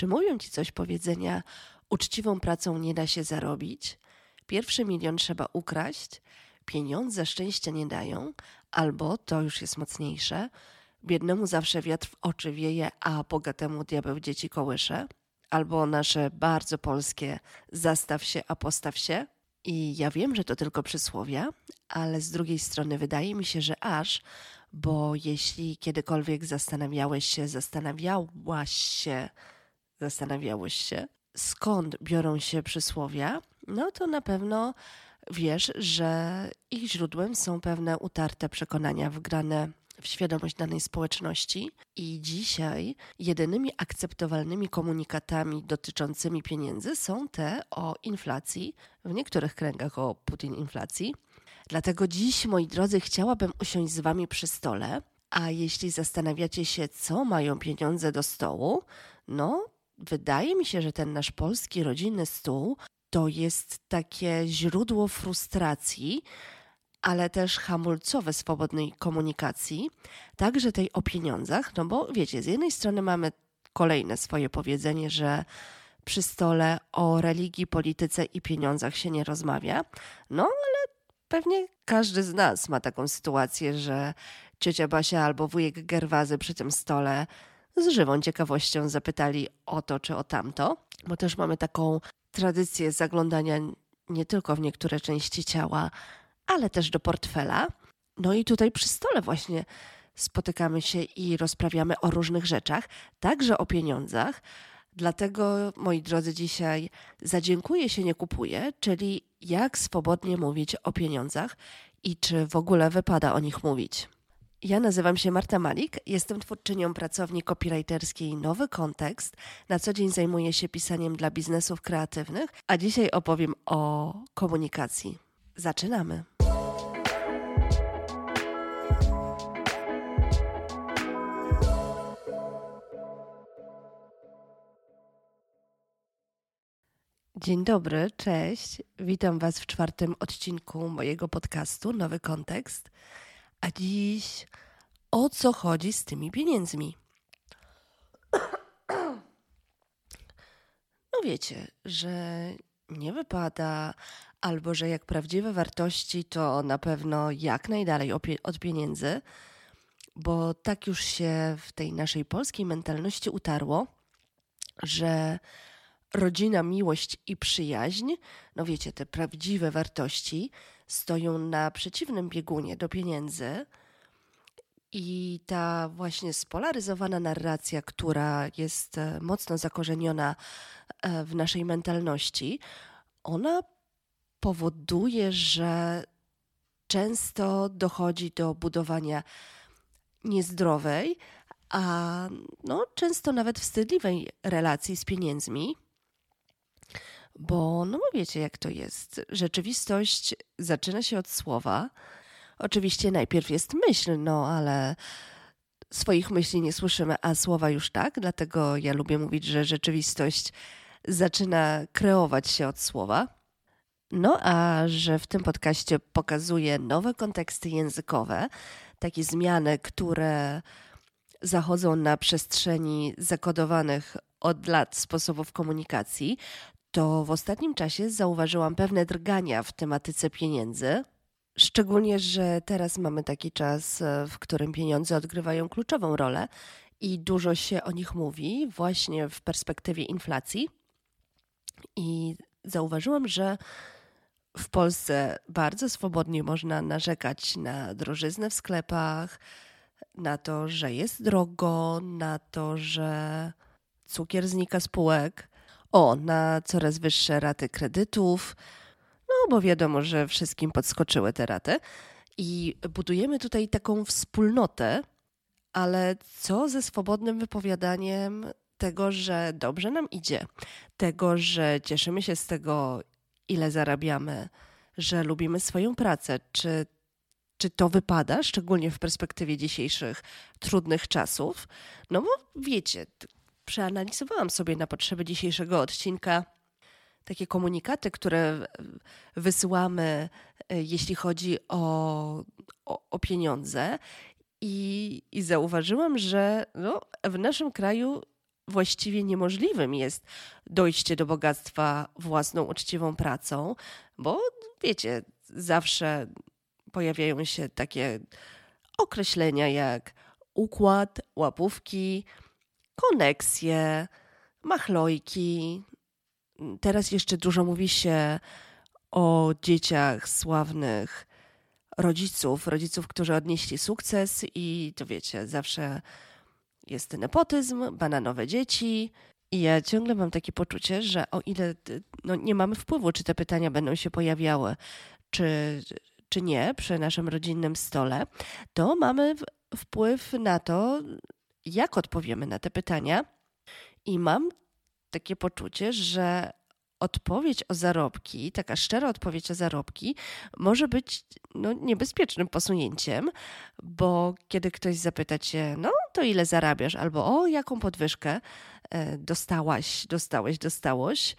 Czy mówią ci coś powiedzenia, uczciwą pracą nie da się zarobić, pierwszy milion trzeba ukraść, pieniądze szczęścia nie dają, albo, to już jest mocniejsze, biednemu zawsze wiatr w oczy wieje, a bogatemu diabeł dzieci kołysze, albo nasze bardzo polskie zastaw się, a postaw się. I ja wiem, że to tylko przysłowia, ale z drugiej strony wydaje mi się, że aż, bo jeśli kiedykolwiek zastanawiałeś się, zastanawiałaś się, zastanawiałeś się, skąd biorą się przysłowia, no to na pewno wiesz, że ich źródłem są pewne utarte przekonania wgrane w świadomość danej społeczności i dzisiaj jedynymi akceptowalnymi komunikatami dotyczącymi pieniędzy są te o inflacji, w niektórych kręgach o Putin inflacji. Dlatego dziś, moi drodzy, chciałabym usiąść z wami przy stole, a jeśli zastanawiacie się, co mają pieniądze do stołu, no wydaje mi się, że ten nasz polski rodzinny stół to jest takie źródło frustracji, ale też hamulcowe swobodnej komunikacji, także tej o pieniądzach, no bo wiecie, z jednej strony mamy kolejne swoje powiedzenie, że przy stole o religii, polityce i pieniądzach się nie rozmawia, no ale pewnie każdy z nas ma taką sytuację, że ciocia Basia albo wujek Gerwazy przy tym stole z żywą ciekawością zapytali o to czy o tamto, bo też mamy taką tradycję zaglądania nie tylko w niektóre części ciała, ale też do portfela. No i tutaj przy stole właśnie spotykamy się i rozprawiamy o różnych rzeczach, także o pieniądzach. Dlatego, moi drodzy, dzisiaj zadziękuję się nie kupuję, czyli jak swobodnie mówić o pieniądzach i czy w ogóle wypada o nich mówić. Ja nazywam się Marta Malik, jestem twórczynią pracowni copywriterskiej Nowy Kontekst. Na co dzień zajmuję się pisaniem dla biznesów kreatywnych, a dzisiaj opowiem o komunikacji. Zaczynamy. Dzień dobry, cześć. Witam Was w czwartym odcinku mojego podcastu Nowy Kontekst. A dziś o co chodzi z tymi pieniędzmi? No wiecie, że nie wypada, albo że jak prawdziwe wartości, to na pewno jak najdalej od pieniędzy, bo tak już się w tej naszej polskiej mentalności utarło, że rodzina, miłość i przyjaźń, no wiecie, te prawdziwe wartości stoją na przeciwnym biegunie do pieniędzy. I ta właśnie spolaryzowana narracja, która jest e, mocno zakorzeniona e, w naszej mentalności, ona powoduje, że często dochodzi do budowania niezdrowej, a no, często nawet wstydliwej relacji z pieniędzmi, bo, no wiecie, jak to jest. Rzeczywistość zaczyna się od słowa. Oczywiście najpierw jest myśl, no ale swoich myśli nie słyszymy, a słowa już tak. Dlatego ja lubię mówić, że rzeczywistość zaczyna kreować się od słowa. No a że w tym podcaście pokazuję nowe konteksty językowe, takie zmiany, które zachodzą na przestrzeni zakodowanych od lat sposobów komunikacji, to w ostatnim czasie zauważyłam pewne drgania w tematyce pieniędzy. Szczególnie, że teraz mamy taki czas, e, w którym pieniądze odgrywają kluczową rolę i dużo się o nich mówi, właśnie w perspektywie inflacji. I zauważyłam, że w Polsce bardzo swobodnie można narzekać na drożyznę w sklepach, na to, że jest drogo, na to, że cukier znika z półek. O, na coraz wyższe raty kredytów, no bo wiadomo, że wszystkim podskoczyły te raty. I budujemy tutaj taką wspólnotę, ale co ze swobodnym wypowiadaniem tego, że dobrze nam idzie, tego, że cieszymy się z tego, ile zarabiamy, że lubimy swoją pracę, czy, czy to wypada, szczególnie w perspektywie dzisiejszych trudnych czasów? No bo wiecie, przeanalizowałam sobie na potrzeby dzisiejszego odcinka takie komunikaty, które wysyłamy, e, jeśli chodzi o, o, o pieniądze. I, I zauważyłam, że no, w naszym kraju właściwie niemożliwym jest dojście do bogactwa własną uczciwą pracą, bo wiecie, zawsze pojawiają się takie określenia jak układ, łapówki, koneksje, machlojki. Teraz jeszcze dużo mówi się o dzieciach sławnych rodziców, rodziców, którzy odnieśli sukces i to wiecie, zawsze jest nepotyzm, bananowe dzieci. I ja ciągle mam takie poczucie, że o ile no, nie mamy wpływu, czy te pytania będą się pojawiały, czy, czy nie przy naszym rodzinnym stole, to mamy wpływ na to, jak odpowiemy na te pytania. I mam takie poczucie, że odpowiedź o zarobki, taka szczera odpowiedź o zarobki, może być no, niebezpiecznym posunięciem, bo kiedy ktoś zapyta cię, no to ile zarabiasz, albo o jaką podwyżkę e, dostałaś, dostałeś, dostałoś.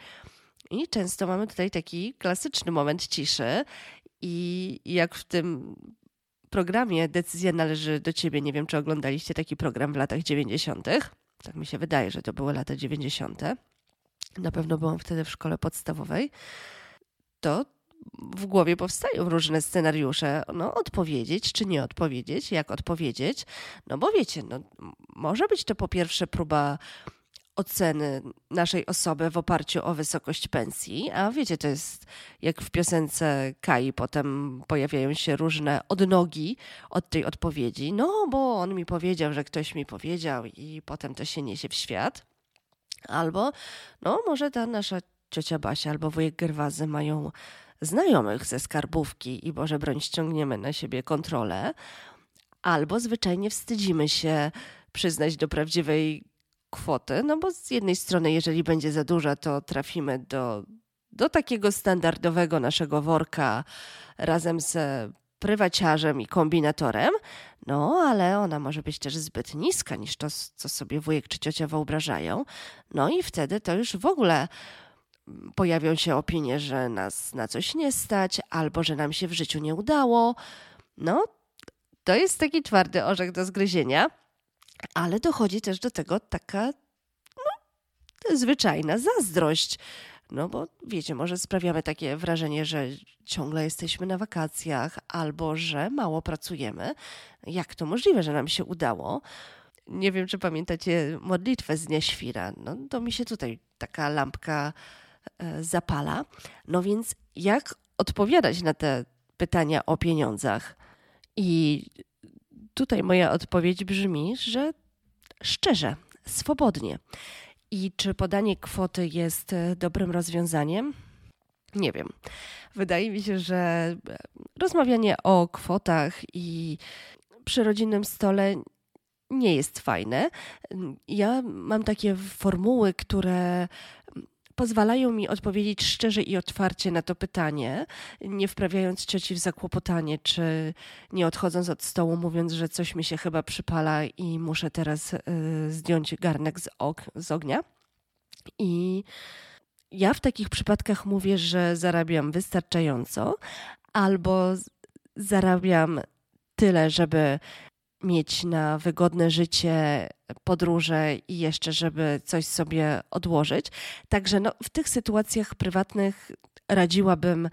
I często mamy tutaj taki klasyczny moment ciszy, i jak w tym programie Decyzja należy do ciebie, nie wiem czy oglądaliście taki program w latach 90. Tak mi się wydaje, że to były lata 90 na pewno byłam wtedy w szkole podstawowej, to w głowie powstają różne scenariusze, no odpowiedzieć czy nie odpowiedzieć, jak odpowiedzieć, no bo wiecie, no, może być to po pierwsze próba oceny naszej osoby w oparciu o wysokość pensji, a wiecie, to jest jak w piosence Kai, potem pojawiają się różne odnogi od tej odpowiedzi, no bo on mi powiedział, że ktoś mi powiedział i potem to się niesie w świat. Albo, no może ta nasza ciocia Basia albo wujek Gerwazy mają znajomych ze skarbówki i Boże broń ściągniemy na siebie kontrolę, albo zwyczajnie wstydzimy się przyznać do prawdziwej kwoty, no bo z jednej strony, jeżeli będzie za duża, to trafimy do, do takiego standardowego naszego worka razem z prywaciarzem i kombinatorem, no ale ona może być też zbyt niska niż to, co sobie wujek czy ciocia wyobrażają. No i wtedy to już w ogóle pojawią się opinie, że nas na coś nie stać, albo że nam się w życiu nie udało. No, to jest taki twardy orzech do zgryzienia, ale dochodzi też do tego taka no, zwyczajna zazdrość no bo wiecie, może sprawiamy takie wrażenie, że ciągle jesteśmy na wakacjach albo że mało pracujemy. Jak to możliwe, że nam się udało? Nie wiem, czy pamiętacie modlitwę z Dnia Świra. No to mi się tutaj taka lampka e, zapala. No więc jak odpowiadać na te pytania o pieniądzach? I tutaj moja odpowiedź brzmi, że szczerze, swobodnie. I czy podanie kwoty jest e, dobrym rozwiązaniem? Nie wiem. Wydaje mi się, że e, rozmawianie o kwotach i przy rodzinnym stole nie jest fajne. Ja mam takie formuły, które pozwalają mi odpowiedzieć szczerze i otwarcie na to pytanie, nie wprawiając cioci w zakłopotanie, czy nie odchodząc od stołu, mówiąc, że coś mi się chyba przypala i muszę teraz y, zdjąć garnek z, og z ognia. I ja w takich przypadkach mówię, że zarabiam wystarczająco, albo zarabiam tyle, żeby mieć na wygodne życie, podróże i jeszcze, żeby coś sobie odłożyć. Także no, w tych sytuacjach prywatnych radziłabym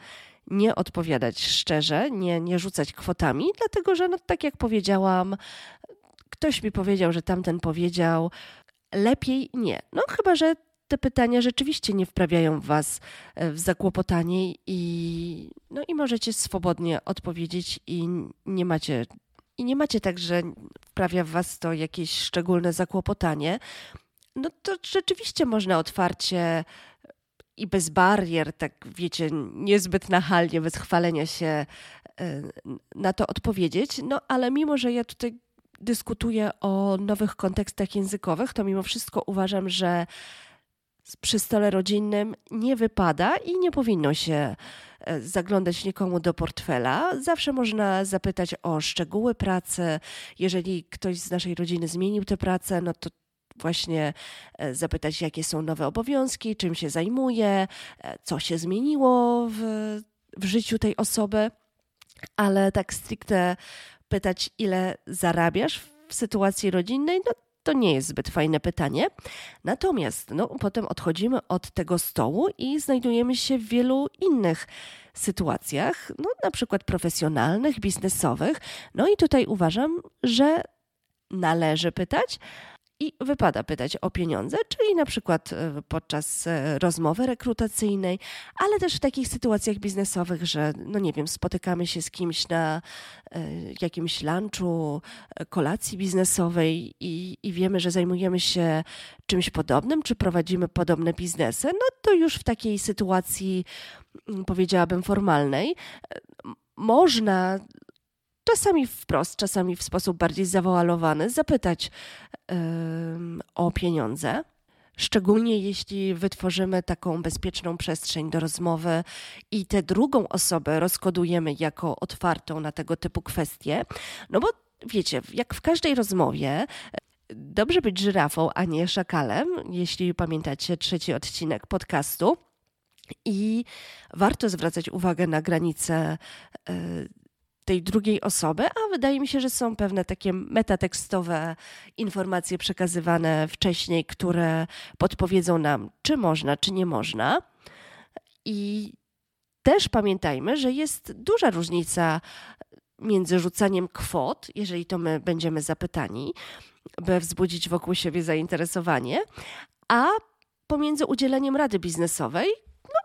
nie odpowiadać szczerze, nie, nie rzucać kwotami, dlatego że, no, tak jak powiedziałam, ktoś mi powiedział, że tamten powiedział, lepiej nie. No chyba, że te pytania rzeczywiście nie wprawiają was e, w zakłopotanie i, no, i możecie swobodnie odpowiedzieć i nie macie i nie macie tak, że wprawia w was to jakieś szczególne zakłopotanie, no to rzeczywiście można otwarcie i bez barier, tak wiecie, niezbyt nachalnie, bez chwalenia się e, na to odpowiedzieć. No ale mimo, że ja tutaj dyskutuję o nowych kontekstach językowych, to mimo wszystko uważam, że przy stole rodzinnym nie wypada i nie powinno się e, zaglądać nikomu do portfela. Zawsze można zapytać o szczegóły pracy. Jeżeli ktoś z naszej rodziny zmienił tę pracę, no to właśnie e, zapytać, jakie są nowe obowiązki, czym się zajmuje, e, co się zmieniło w, w życiu tej osoby. Ale tak stricte pytać, ile zarabiasz w sytuacji rodzinnej, no to nie jest zbyt fajne pytanie. Natomiast no, potem odchodzimy od tego stołu i znajdujemy się w wielu innych sytuacjach, no, na przykład profesjonalnych, biznesowych. No i tutaj uważam, że należy pytać, i wypada pytać o pieniądze, czyli na przykład e, podczas e, rozmowy rekrutacyjnej, ale też w takich sytuacjach biznesowych, że no nie wiem, spotykamy się z kimś na e, jakimś lunchu, kolacji biznesowej i, i wiemy, że zajmujemy się czymś podobnym, czy prowadzimy podobne biznesy, no to już w takiej sytuacji, mm, powiedziałabym, formalnej, można czasami wprost, czasami w sposób bardziej zawoalowany, zapytać yy, o pieniądze. Szczególnie jeśli wytworzymy taką bezpieczną przestrzeń do rozmowy i tę drugą osobę rozkodujemy jako otwartą na tego typu kwestie. No bo wiecie, jak w każdej rozmowie, dobrze być żyrafą, a nie szakalem, jeśli pamiętacie trzeci odcinek podcastu. I warto zwracać uwagę na granice tej drugiej osoby, a wydaje mi się, że są pewne takie metatekstowe informacje przekazywane wcześniej, które podpowiedzą nam, czy można, czy nie można. I też pamiętajmy, że jest duża różnica między rzucaniem kwot, jeżeli to my będziemy zapytani, by wzbudzić wokół siebie zainteresowanie, a pomiędzy udzieleniem rady biznesowej,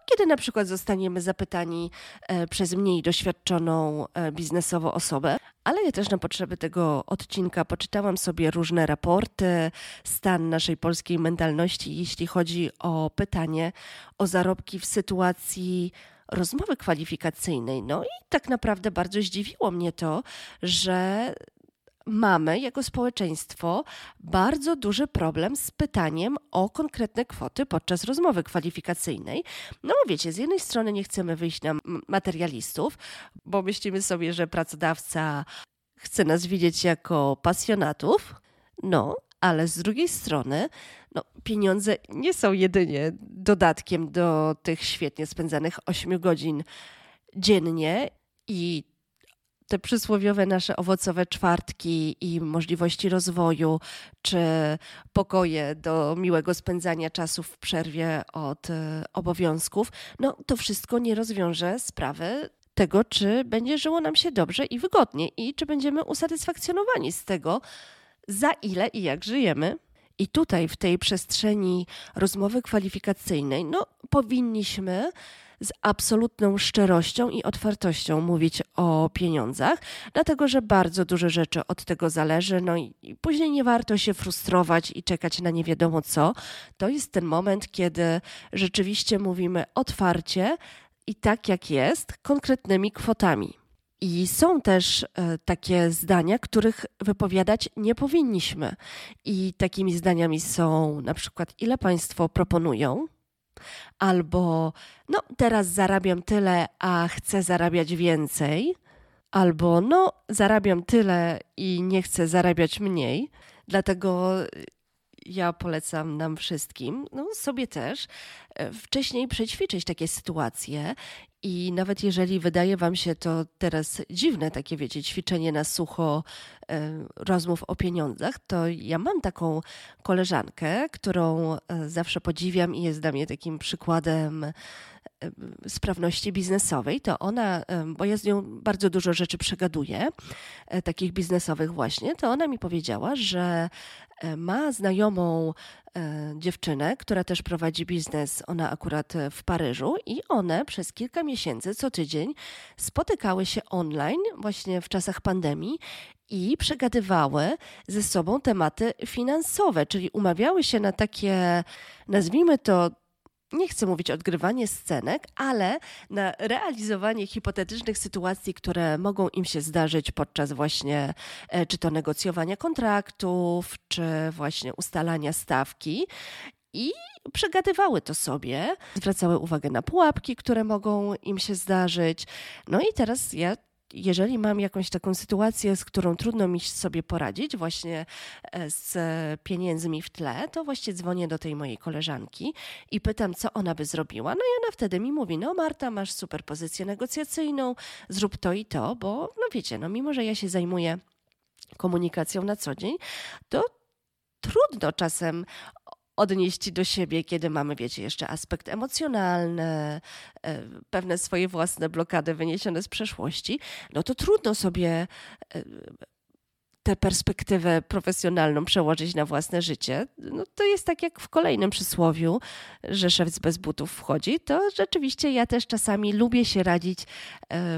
kiedy na przykład zostaniemy zapytani e, przez mniej doświadczoną e, biznesowo osobę, ale ja też na potrzeby tego odcinka poczytałam sobie różne raporty, stan naszej polskiej mentalności, jeśli chodzi o pytanie o zarobki w sytuacji rozmowy kwalifikacyjnej. No i tak naprawdę bardzo zdziwiło mnie to, że mamy jako społeczeństwo bardzo duży problem z pytaniem o konkretne kwoty podczas rozmowy kwalifikacyjnej. No bo wiecie, z jednej strony nie chcemy wyjść na materialistów, bo myślimy sobie, że pracodawca chce nas widzieć jako pasjonatów, no, ale z drugiej strony no, pieniądze nie są jedynie dodatkiem do tych świetnie spędzanych 8 godzin dziennie i te przysłowiowe nasze owocowe czwartki i możliwości rozwoju, czy pokoje do miłego spędzania czasu w przerwie od e, obowiązków, no to wszystko nie rozwiąże sprawy tego, czy będzie żyło nam się dobrze i wygodnie i czy będziemy usatysfakcjonowani z tego, za ile i jak żyjemy. I tutaj, w tej przestrzeni rozmowy kwalifikacyjnej, no, powinniśmy z absolutną szczerością i otwartością mówić o pieniądzach, dlatego że bardzo dużo rzeczy od tego zależy, no i, później nie warto się frustrować i czekać na nie wiadomo co. To jest ten moment, kiedy rzeczywiście mówimy otwarcie i tak jak jest, konkretnymi kwotami. I są też e, takie zdania, których wypowiadać nie powinniśmy. I takimi zdaniami są na przykład, ile Państwo proponują, albo no teraz zarabiam tyle, a chcę zarabiać więcej, albo no zarabiam tyle i nie chcę zarabiać mniej. Dlatego ja polecam nam wszystkim, no sobie też, e, wcześniej przećwiczyć takie sytuacje i nawet jeżeli wydaje Wam się to teraz dziwne, takie wiecie, ćwiczenie na sucho e, rozmów o pieniądzach, to ja mam taką koleżankę, którą e, zawsze podziwiam i jest dla mnie takim przykładem sprawności biznesowej, to ona, bo ja z nią bardzo dużo rzeczy przegaduję, takich biznesowych właśnie, to ona mi powiedziała, że ma znajomą e, dziewczynę, która też prowadzi biznes, ona akurat w Paryżu, i one przez kilka miesięcy co tydzień spotykały się online, właśnie w czasach pandemii, i przegadywały ze sobą tematy finansowe, czyli umawiały się na takie, nazwijmy to, nie chcę mówić odgrywanie scenek, ale na realizowanie hipotetycznych sytuacji, które mogą im się zdarzyć podczas właśnie e, czy to negocjowania kontraktów, czy właśnie ustalania stawki. I przegadywały to sobie, zwracały uwagę na pułapki, które mogą im się zdarzyć. No i teraz ja jeżeli mam jakąś taką sytuację, z którą trudno mi sobie poradzić, właśnie e, z pieniędzmi w tle, to właśnie dzwonię do tej mojej koleżanki i pytam, co ona by zrobiła. No i ona wtedy mi mówi: No, Marta, masz super pozycję negocjacyjną, zrób to i to, bo, no wiecie, no, mimo że ja się zajmuję komunikacją na co dzień, to trudno czasem odnieść do siebie, kiedy mamy, wiecie, jeszcze aspekt emocjonalny, e, pewne swoje własne blokady wyniesione z przeszłości, no to trudno sobie e, tę perspektywę profesjonalną przełożyć na własne życie, no to jest tak jak w kolejnym przysłowiu, że szef bez butów wchodzi, to rzeczywiście ja też czasami lubię się radzić e,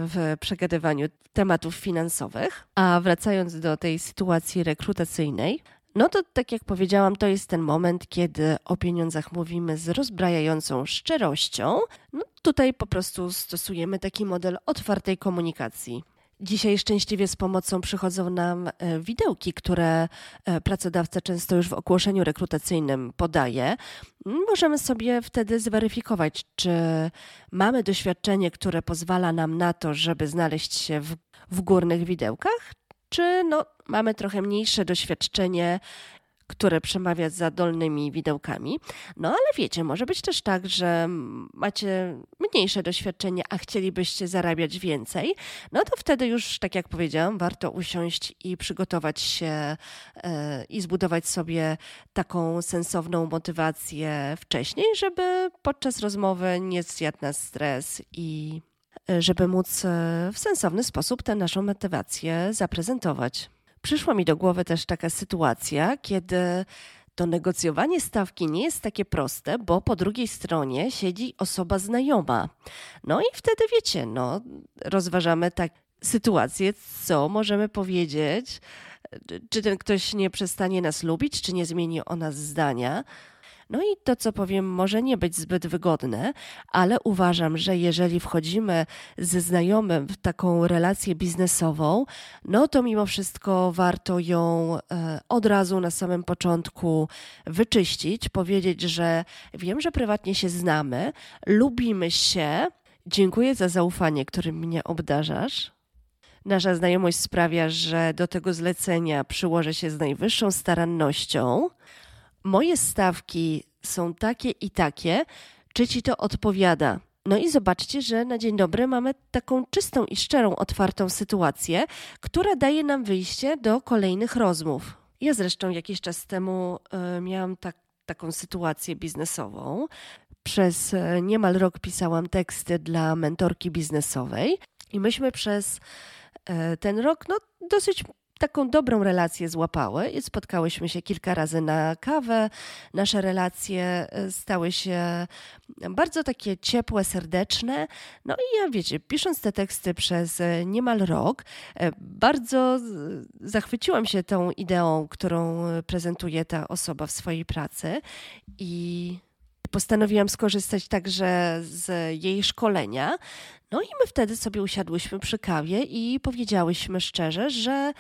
w przegadywaniu tematów finansowych. A wracając do tej sytuacji rekrutacyjnej, no to tak jak powiedziałam, to jest ten moment, kiedy o pieniądzach mówimy z rozbrajającą szczerością. No tutaj po prostu stosujemy taki model otwartej komunikacji. Dzisiaj szczęśliwie z pomocą przychodzą nam e, widełki, które e, pracodawca często już w ogłoszeniu rekrutacyjnym podaje. Możemy sobie wtedy zweryfikować, czy mamy doświadczenie, które pozwala nam na to, żeby znaleźć się w, w górnych widełkach, czy no, mamy trochę mniejsze doświadczenie które przemawia za dolnymi widełkami. No ale wiecie, może być też tak, że macie mniejsze doświadczenie, a chcielibyście zarabiać więcej. No to wtedy już, tak jak powiedziałam, warto usiąść i przygotować się yy, i zbudować sobie taką sensowną motywację wcześniej, żeby podczas rozmowy nie zjadł nas stres i żeby móc e, w sensowny sposób tę naszą motywację zaprezentować. Przyszła mi do głowy też taka sytuacja, kiedy to negocjowanie stawki nie jest takie proste, bo po drugiej stronie siedzi osoba znajoma. No i wtedy wiecie, no, rozważamy tak sytuację, co możemy powiedzieć, czy ten ktoś nie przestanie nas lubić, czy nie zmieni o nas zdania. No i to, co powiem, może nie być zbyt wygodne, ale uważam, że jeżeli wchodzimy ze znajomym w taką relację biznesową, no to mimo wszystko warto ją e, od razu na samym początku wyczyścić, powiedzieć, że wiem, że prywatnie się znamy, lubimy się. Dziękuję za zaufanie, którym mnie obdarzasz. Nasza znajomość sprawia, że do tego zlecenia przyłożę się z najwyższą starannością moje stawki są takie i takie, czy ci to odpowiada? No i zobaczcie, że na dzień dobry mamy taką czystą i szczerą, otwartą sytuację, która daje nam wyjście do kolejnych rozmów. Ja zresztą jakiś czas temu y, miałam tak, taką sytuację biznesową. Przez y, niemal rok pisałam teksty dla mentorki biznesowej i myśmy przez y, ten rok no, dosyć taką dobrą relację złapały spotkałyśmy się kilka razy na kawę. Nasze relacje e, stały się bardzo takie ciepłe, serdeczne. No i ja wiecie, pisząc te teksty przez e, niemal rok, e, bardzo zachwyciłam się tą ideą, którą prezentuje ta osoba w swojej pracy i postanowiłam skorzystać także z jej szkolenia. No i my wtedy sobie usiadłyśmy przy kawie i powiedziałyśmy szczerze, że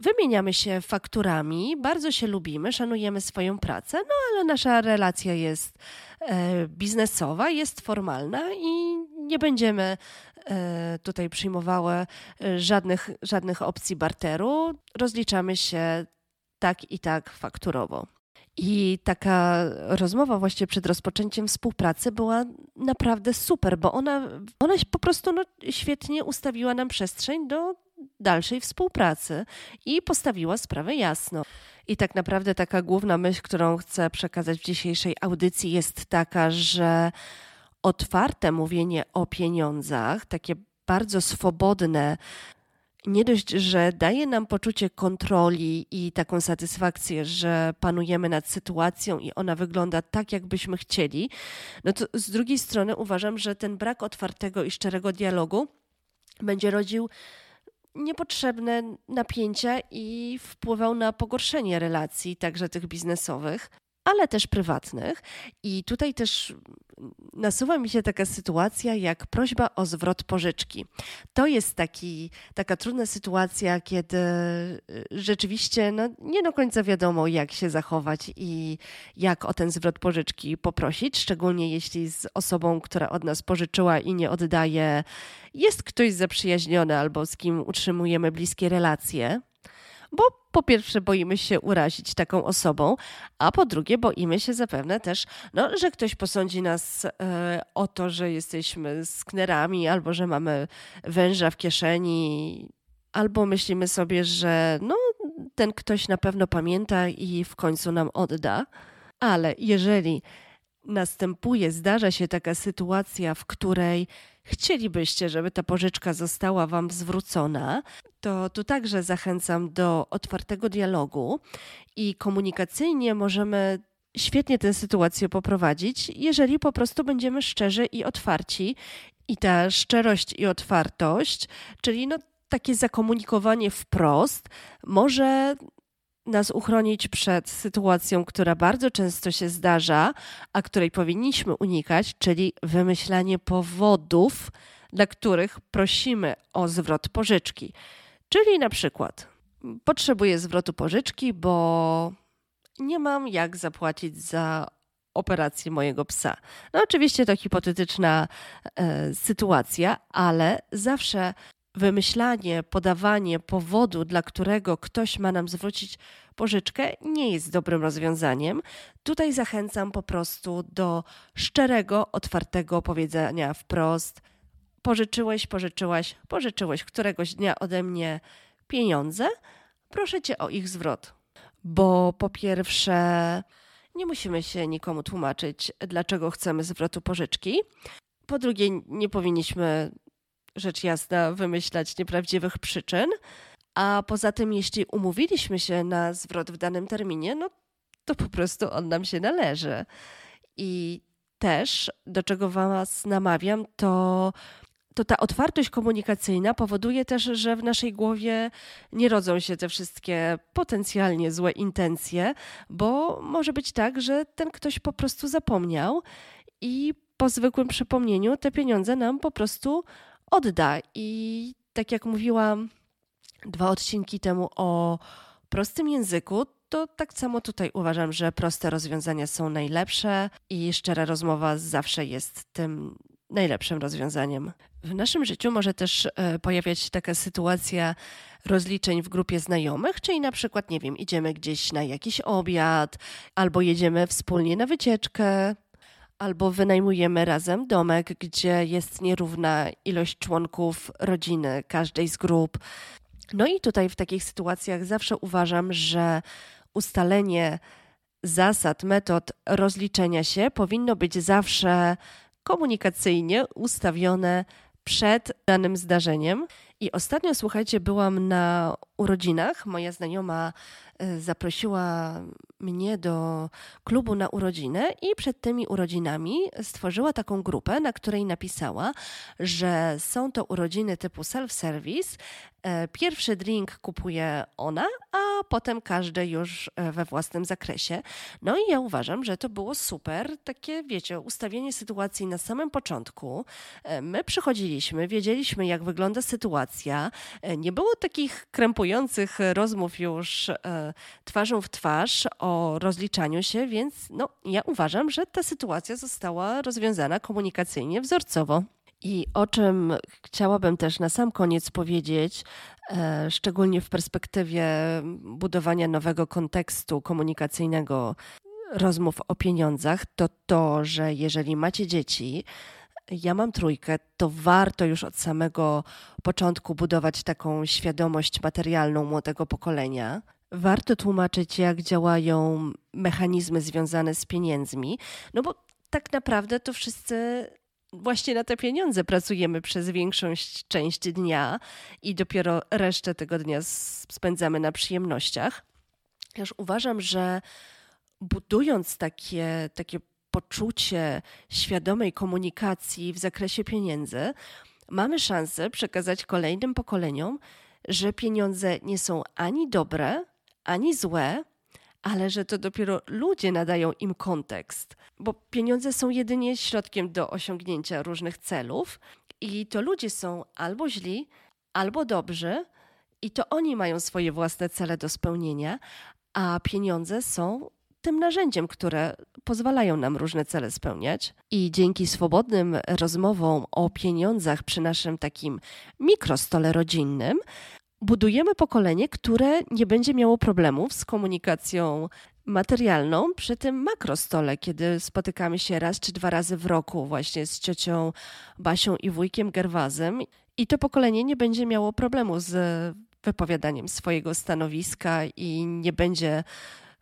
wymieniamy się fakturami, bardzo się lubimy, szanujemy swoją pracę, no ale nasza relacja jest e, biznesowa, jest formalna i nie będziemy e, tutaj przyjmowały e, żadnych, żadnych opcji barteru. Rozliczamy się tak i tak fakturowo. I taka rozmowa właśnie przed rozpoczęciem współpracy była naprawdę super, bo ona, ona po prostu no, świetnie ustawiła nam przestrzeń do dalszej współpracy i postawiła sprawę jasno. I tak naprawdę taka główna myśl, którą chcę przekazać w dzisiejszej audycji, jest taka, że otwarte mówienie o pieniądzach, takie bardzo swobodne, nie dość, że daje nam poczucie kontroli i taką satysfakcję, że panujemy nad sytuacją i ona wygląda tak, jakbyśmy chcieli, no to z drugiej strony uważam, że ten brak otwartego i szczerego dialogu będzie rodził niepotrzebne napięcia i wpływał na pogorszenie relacji, także tych biznesowych ale też prywatnych. I tutaj też nasuwa mi się taka sytuacja jak prośba o zwrot pożyczki. To jest taki, taka trudna sytuacja, kiedy y, rzeczywiście no, nie do końca wiadomo, jak się zachować i jak o ten zwrot pożyczki poprosić, szczególnie jeśli z osobą, która od nas pożyczyła i nie oddaje, jest ktoś zaprzyjaźniony albo z kim utrzymujemy bliskie relacje bo po pierwsze boimy się urazić taką osobą, a po drugie boimy się zapewne też, no, że ktoś posądzi nas e, o to, że jesteśmy sknerami albo że mamy węża w kieszeni, albo myślimy sobie, że no ten ktoś na pewno pamięta i w końcu nam odda. Ale jeżeli następuje, zdarza się taka sytuacja, w której chcielibyście, żeby ta pożyczka została Wam zwrócona, to tu także zachęcam do otwartego dialogu i komunikacyjnie możemy świetnie tę sytuację poprowadzić, jeżeli po prostu będziemy szczerzy i otwarci. I ta szczerość i otwartość, czyli no takie zakomunikowanie wprost, może nas uchronić przed sytuacją, która bardzo często się zdarza, a której powinniśmy unikać, czyli wymyślanie powodów, dla których prosimy o zwrot pożyczki. Czyli na przykład potrzebuję zwrotu pożyczki, bo nie mam jak zapłacić za operację mojego psa. No oczywiście to hipotetyczna e, sytuacja, ale zawsze wymyślanie, podawanie powodu, dla którego ktoś ma nam zwrócić pożyczkę, nie jest dobrym rozwiązaniem. Tutaj zachęcam po prostu do szczerego, otwartego powiedzenia wprost: pożyczyłeś, pożyczyłaś, pożyczyłeś któregoś dnia ode mnie pieniądze, proszę cię o ich zwrot. Bo po pierwsze, nie musimy się nikomu tłumaczyć, dlaczego chcemy zwrotu pożyczki. Po drugie, nie powinniśmy rzecz jasna, wymyślać nieprawdziwych przyczyn. A poza tym, jeśli umówiliśmy się na zwrot w danym terminie, no to po prostu on nam się należy. I też, do czego Was namawiam, to, to ta otwartość komunikacyjna powoduje też, że w naszej głowie nie rodzą się te wszystkie potencjalnie złe intencje, bo może być tak, że ten ktoś po prostu zapomniał i po zwykłym przypomnieniu te pieniądze nam po prostu odda. I tak jak mówiłam dwa odcinki temu o prostym języku, to tak samo tutaj uważam, że proste rozwiązania są najlepsze i szczera rozmowa zawsze jest tym najlepszym rozwiązaniem. W naszym życiu może też e, pojawiać się taka sytuacja rozliczeń w grupie znajomych, czyli na przykład, nie wiem, idziemy gdzieś na jakiś obiad, albo jedziemy wspólnie na wycieczkę, albo wynajmujemy razem domek, gdzie jest nierówna ilość członków rodziny każdej z grup. No i tutaj w takich sytuacjach zawsze uważam, że ustalenie zasad, metod rozliczenia się powinno być zawsze komunikacyjnie ustawione przed danym zdarzeniem. I ostatnio, słuchajcie, byłam na urodzinach. Moja znajoma e, zaprosiła mnie do klubu na urodziny i przed tymi urodzinami stworzyła taką grupę, na której napisała, że są to urodziny typu self-service. E, pierwszy drink kupuje ona, a potem każdy już e, we własnym zakresie. No i ja uważam, że to było super, takie wiecie, ustawienie sytuacji na samym początku. My przychodziliśmy, wiedzieliśmy jak wygląda sytuacja. Nie było takich krępujących rozmów już twarzą w twarz o rozliczaniu się, więc no, ja uważam, że ta sytuacja została rozwiązana komunikacyjnie, wzorcowo. I o czym chciałabym też na sam koniec powiedzieć, e, szczególnie w perspektywie budowania nowego kontekstu komunikacyjnego rozmów o pieniądzach, to to, że jeżeli macie dzieci, ja mam trójkę, to warto już od samego początku budować taką świadomość materialną młodego pokolenia, warto tłumaczyć, jak działają mechanizmy związane z pieniędzmi, no bo tak naprawdę to wszyscy właśnie na te pieniądze pracujemy przez większą część dnia i dopiero resztę tego dnia spędzamy na przyjemnościach. Też uważam, że budując takie, takie poczucie świadomej komunikacji w zakresie pieniędzy, mamy szansę przekazać kolejnym pokoleniom, że pieniądze nie są ani dobre, ani złe, ale że to dopiero ludzie nadają im kontekst, bo pieniądze są jedynie środkiem do osiągnięcia różnych celów i to ludzie są albo źli, albo dobrzy i to oni mają swoje własne cele do spełnienia, a pieniądze są tym narzędziem, które pozwalają nam różne cele spełniać. I dzięki swobodnym rozmowom o pieniądzach przy naszym takim mikrostole rodzinnym, budujemy pokolenie, które nie będzie miało problemów z komunikacją materialną przy tym makrostole, kiedy spotykamy się raz czy dwa razy w roku właśnie z ciocią Basią i wujkiem Gerwazem. I to pokolenie nie będzie miało problemu z wypowiadaniem swojego stanowiska i nie będzie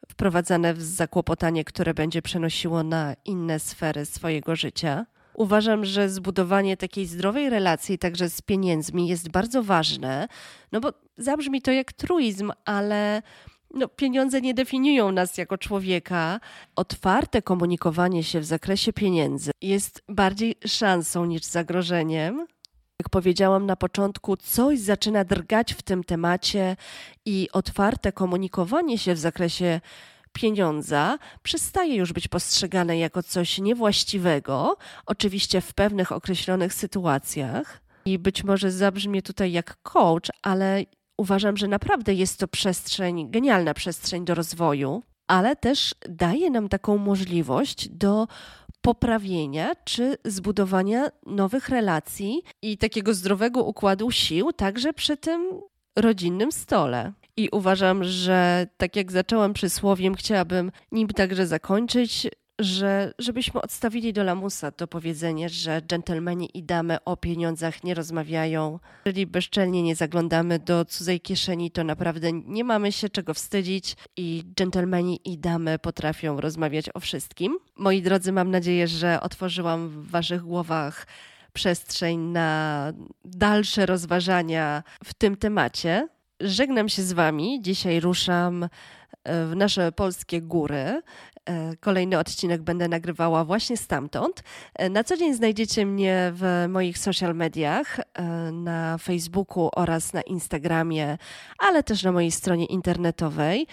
wprowadzane w zakłopotanie, które będzie przenosiło na inne sfery swojego życia. Uważam, że zbudowanie takiej zdrowej relacji także z pieniędzmi jest bardzo ważne, no bo zabrzmi to jak truizm, ale no, pieniądze nie definiują nas jako człowieka. Otwarte komunikowanie się w zakresie pieniędzy jest bardziej szansą niż zagrożeniem. Jak powiedziałam na początku, coś zaczyna drgać w tym temacie i otwarte komunikowanie się w zakresie pieniądza przestaje już być postrzegane jako coś niewłaściwego, oczywiście w pewnych określonych sytuacjach. I być może zabrzmie tutaj jak coach, ale uważam, że naprawdę jest to przestrzeń, genialna przestrzeń do rozwoju, ale też daje nam taką możliwość do poprawienia czy zbudowania nowych relacji i takiego zdrowego układu sił, także przy tym rodzinnym stole. I uważam, że tak jak zaczęłam przysłowiem, chciałabym nim także zakończyć, że żebyśmy odstawili do lamusa to powiedzenie, że dżentelmeni i damy o pieniądzach nie rozmawiają. Jeżeli bezczelnie nie zaglądamy do cudzej kieszeni, to naprawdę nie mamy się czego wstydzić i dżentelmeni i damy potrafią rozmawiać o wszystkim. Moi drodzy, mam nadzieję, że otworzyłam w waszych głowach przestrzeń na dalsze rozważania w tym temacie. Żegnam się z Wami. Dzisiaj ruszam w nasze polskie góry. E, kolejny odcinek będę nagrywała właśnie stamtąd. E, na co dzień znajdziecie mnie w moich social mediach, e, na Facebooku oraz na Instagramie, ale też na mojej stronie internetowej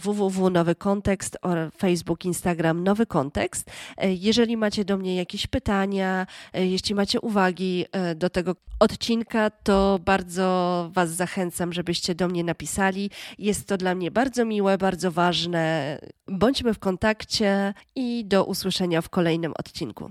www Nowy Kontekst, Facebook, Instagram Nowy Kontekst. Jeżeli macie do mnie jakieś pytania, jeśli macie uwagi do tego odcinka, to bardzo Was zachęcam, żebyście do mnie napisali. Jest to dla mnie bardzo miłe, bardzo ważne. Bądźmy w kontakcie i do usłyszenia w kolejnym odcinku.